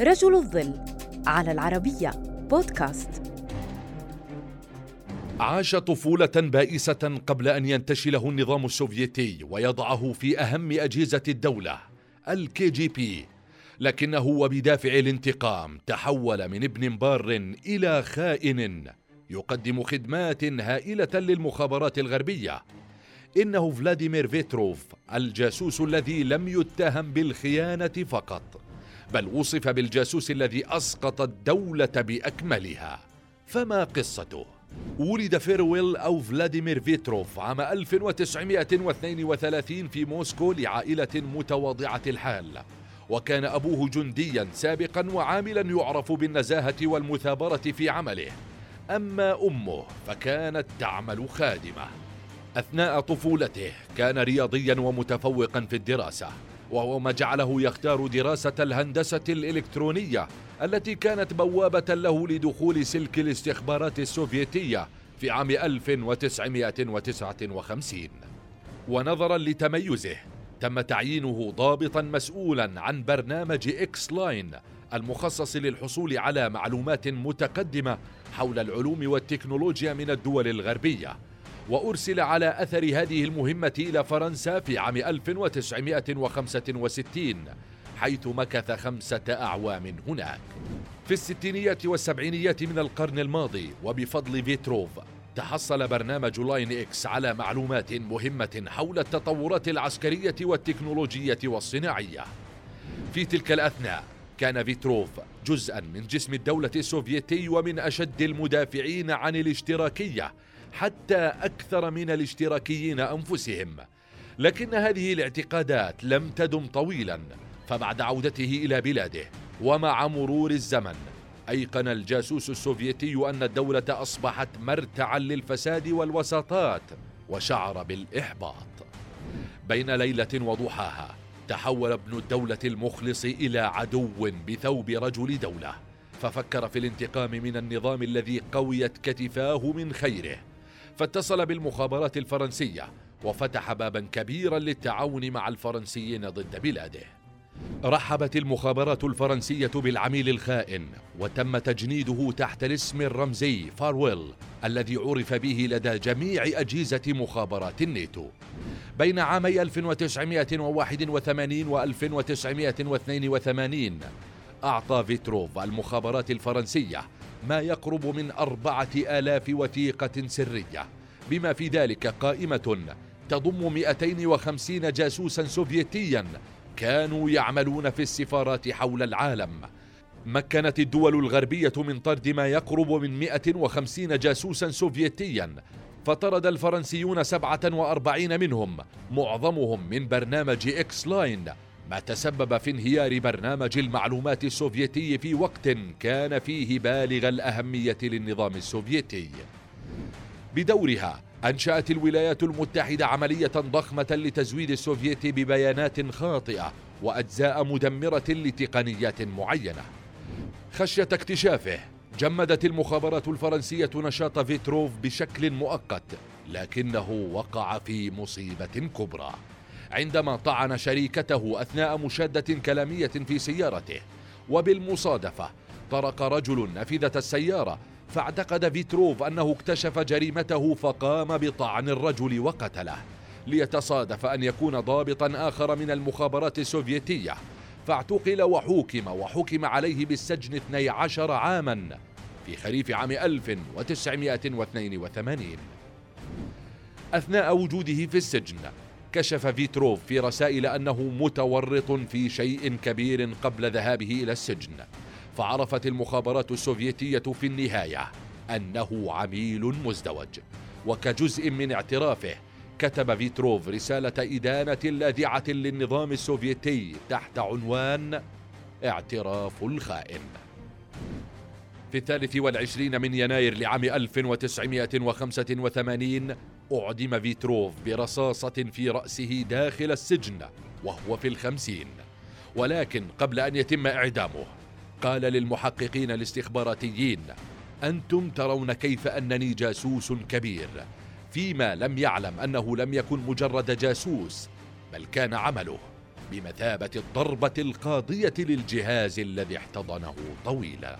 رجل الظل على العربية بودكاست. عاش طفولة بائسة قبل أن ينتشله النظام السوفيتي ويضعه في أهم أجهزة الدولة الكي جي بي. لكنه وبدافع الانتقام تحول من ابن بار إلى خائن يقدم خدمات هائلة للمخابرات الغربية. إنه فلاديمير فيتروف الجاسوس الذي لم يتهم بالخيانة فقط. بل وصف بالجاسوس الذي أسقط الدولة بأكملها. فما قصته؟ ولد فيرويل أو فلاديمير فيتروف عام 1932 في موسكو لعائلة متواضعة الحال. وكان أبوه جنديا سابقا وعاملا يعرف بالنزاهة والمثابرة في عمله. أما أمه فكانت تعمل خادمة. أثناء طفولته كان رياضيا ومتفوقا في الدراسة. وهو ما جعله يختار دراسة الهندسة الإلكترونية التي كانت بوابة له لدخول سلك الاستخبارات السوفيتية في عام 1959 ونظرا لتميزه تم تعيينه ضابطا مسؤولا عن برنامج إكس لاين المخصص للحصول على معلومات متقدمة حول العلوم والتكنولوجيا من الدول الغربية. وأرسل على أثر هذه المهمة إلى فرنسا في عام 1965 حيث مكث خمسة أعوام هناك. في الستينيات والسبعينيات من القرن الماضي وبفضل فيتروف تحصل برنامج لاين إكس على معلومات مهمة حول التطورات العسكرية والتكنولوجية والصناعية. في تلك الأثناء كان فيتروف جزءا من جسم الدولة السوفيتي ومن أشد المدافعين عن الاشتراكية حتى أكثر من الاشتراكيين أنفسهم. لكن هذه الاعتقادات لم تدم طويلا فبعد عودته إلى بلاده ومع مرور الزمن أيقن الجاسوس السوفيتي أن الدولة أصبحت مرتعا للفساد والوساطات وشعر بالإحباط. بين ليلة وضحاها تحول ابن الدولة المخلص إلى عدو بثوب رجل دولة ففكر في الانتقام من النظام الذي قويت كتفاه من خيره. فاتصل بالمخابرات الفرنسية وفتح بابا كبيرا للتعاون مع الفرنسيين ضد بلاده. رحبت المخابرات الفرنسية بالعميل الخائن وتم تجنيده تحت الاسم الرمزي فارويل الذي عرف به لدى جميع أجهزة مخابرات الناتو. بين عامي 1981 و 1982 أعطى فيتروف المخابرات الفرنسية ما يقرب من أربعة آلاف وثيقة سرية. بما في ذلك قائمة تضم 250 جاسوسا سوفيتيا كانوا يعملون في السفارات حول العالم. مكنت الدول الغربية من طرد ما يقرب من 150 جاسوسا سوفيتيا فطرد الفرنسيون 47 منهم معظمهم من برنامج إكس لاين ما تسبب في انهيار برنامج المعلومات السوفيتي في وقت كان فيه بالغ الأهمية للنظام السوفيتي. بدورها أنشأت الولايات المتحدة عملية ضخمة لتزويد السوفيت ببيانات خاطئة وأجزاء مدمرة لتقنيات معينة. خشية اكتشافه جمدت المخابرات الفرنسية نشاط فيتروف بشكل مؤقت لكنه وقع في مصيبة كبرى. عندما طعن شريكته أثناء مشادة كلامية في سيارته. وبالمصادفة طرق رجل نافذة السيارة فاعتقد فيتروف أنه اكتشف جريمته فقام بطعن الرجل وقتله. ليتصادف أن يكون ضابطا آخر من المخابرات السوفيتية. فاعتقل وحوكم وحكم عليه بالسجن 12 عاما في خريف عام 1982 أثناء وجوده في السجن كشف فيتروف في رسائل أنه متورط في شيء كبير قبل ذهابه إلى السجن. فعرفت المخابرات السوفيتية في النهاية أنه عميل مزدوج. وكجزء من اعترافه كتب فيتروف رسالة إدانة لاذعة للنظام السوفيتي تحت عنوان اعتراف الخائن. في الثالث والعشرين من يناير لعام 1985 أعدم فيتروف برصاصة في رأسه داخل السجن وهو في الخمسين. ولكن قبل أن يتم إعدامه قال للمحققين الاستخباراتيين أنتم ترون كيف أنني جاسوس كبير فيما لم يعلم أنه لم يكن مجرد جاسوس بل كان عمله بمثابة الضربة القاضية للجهاز الذي احتضنه طويلا.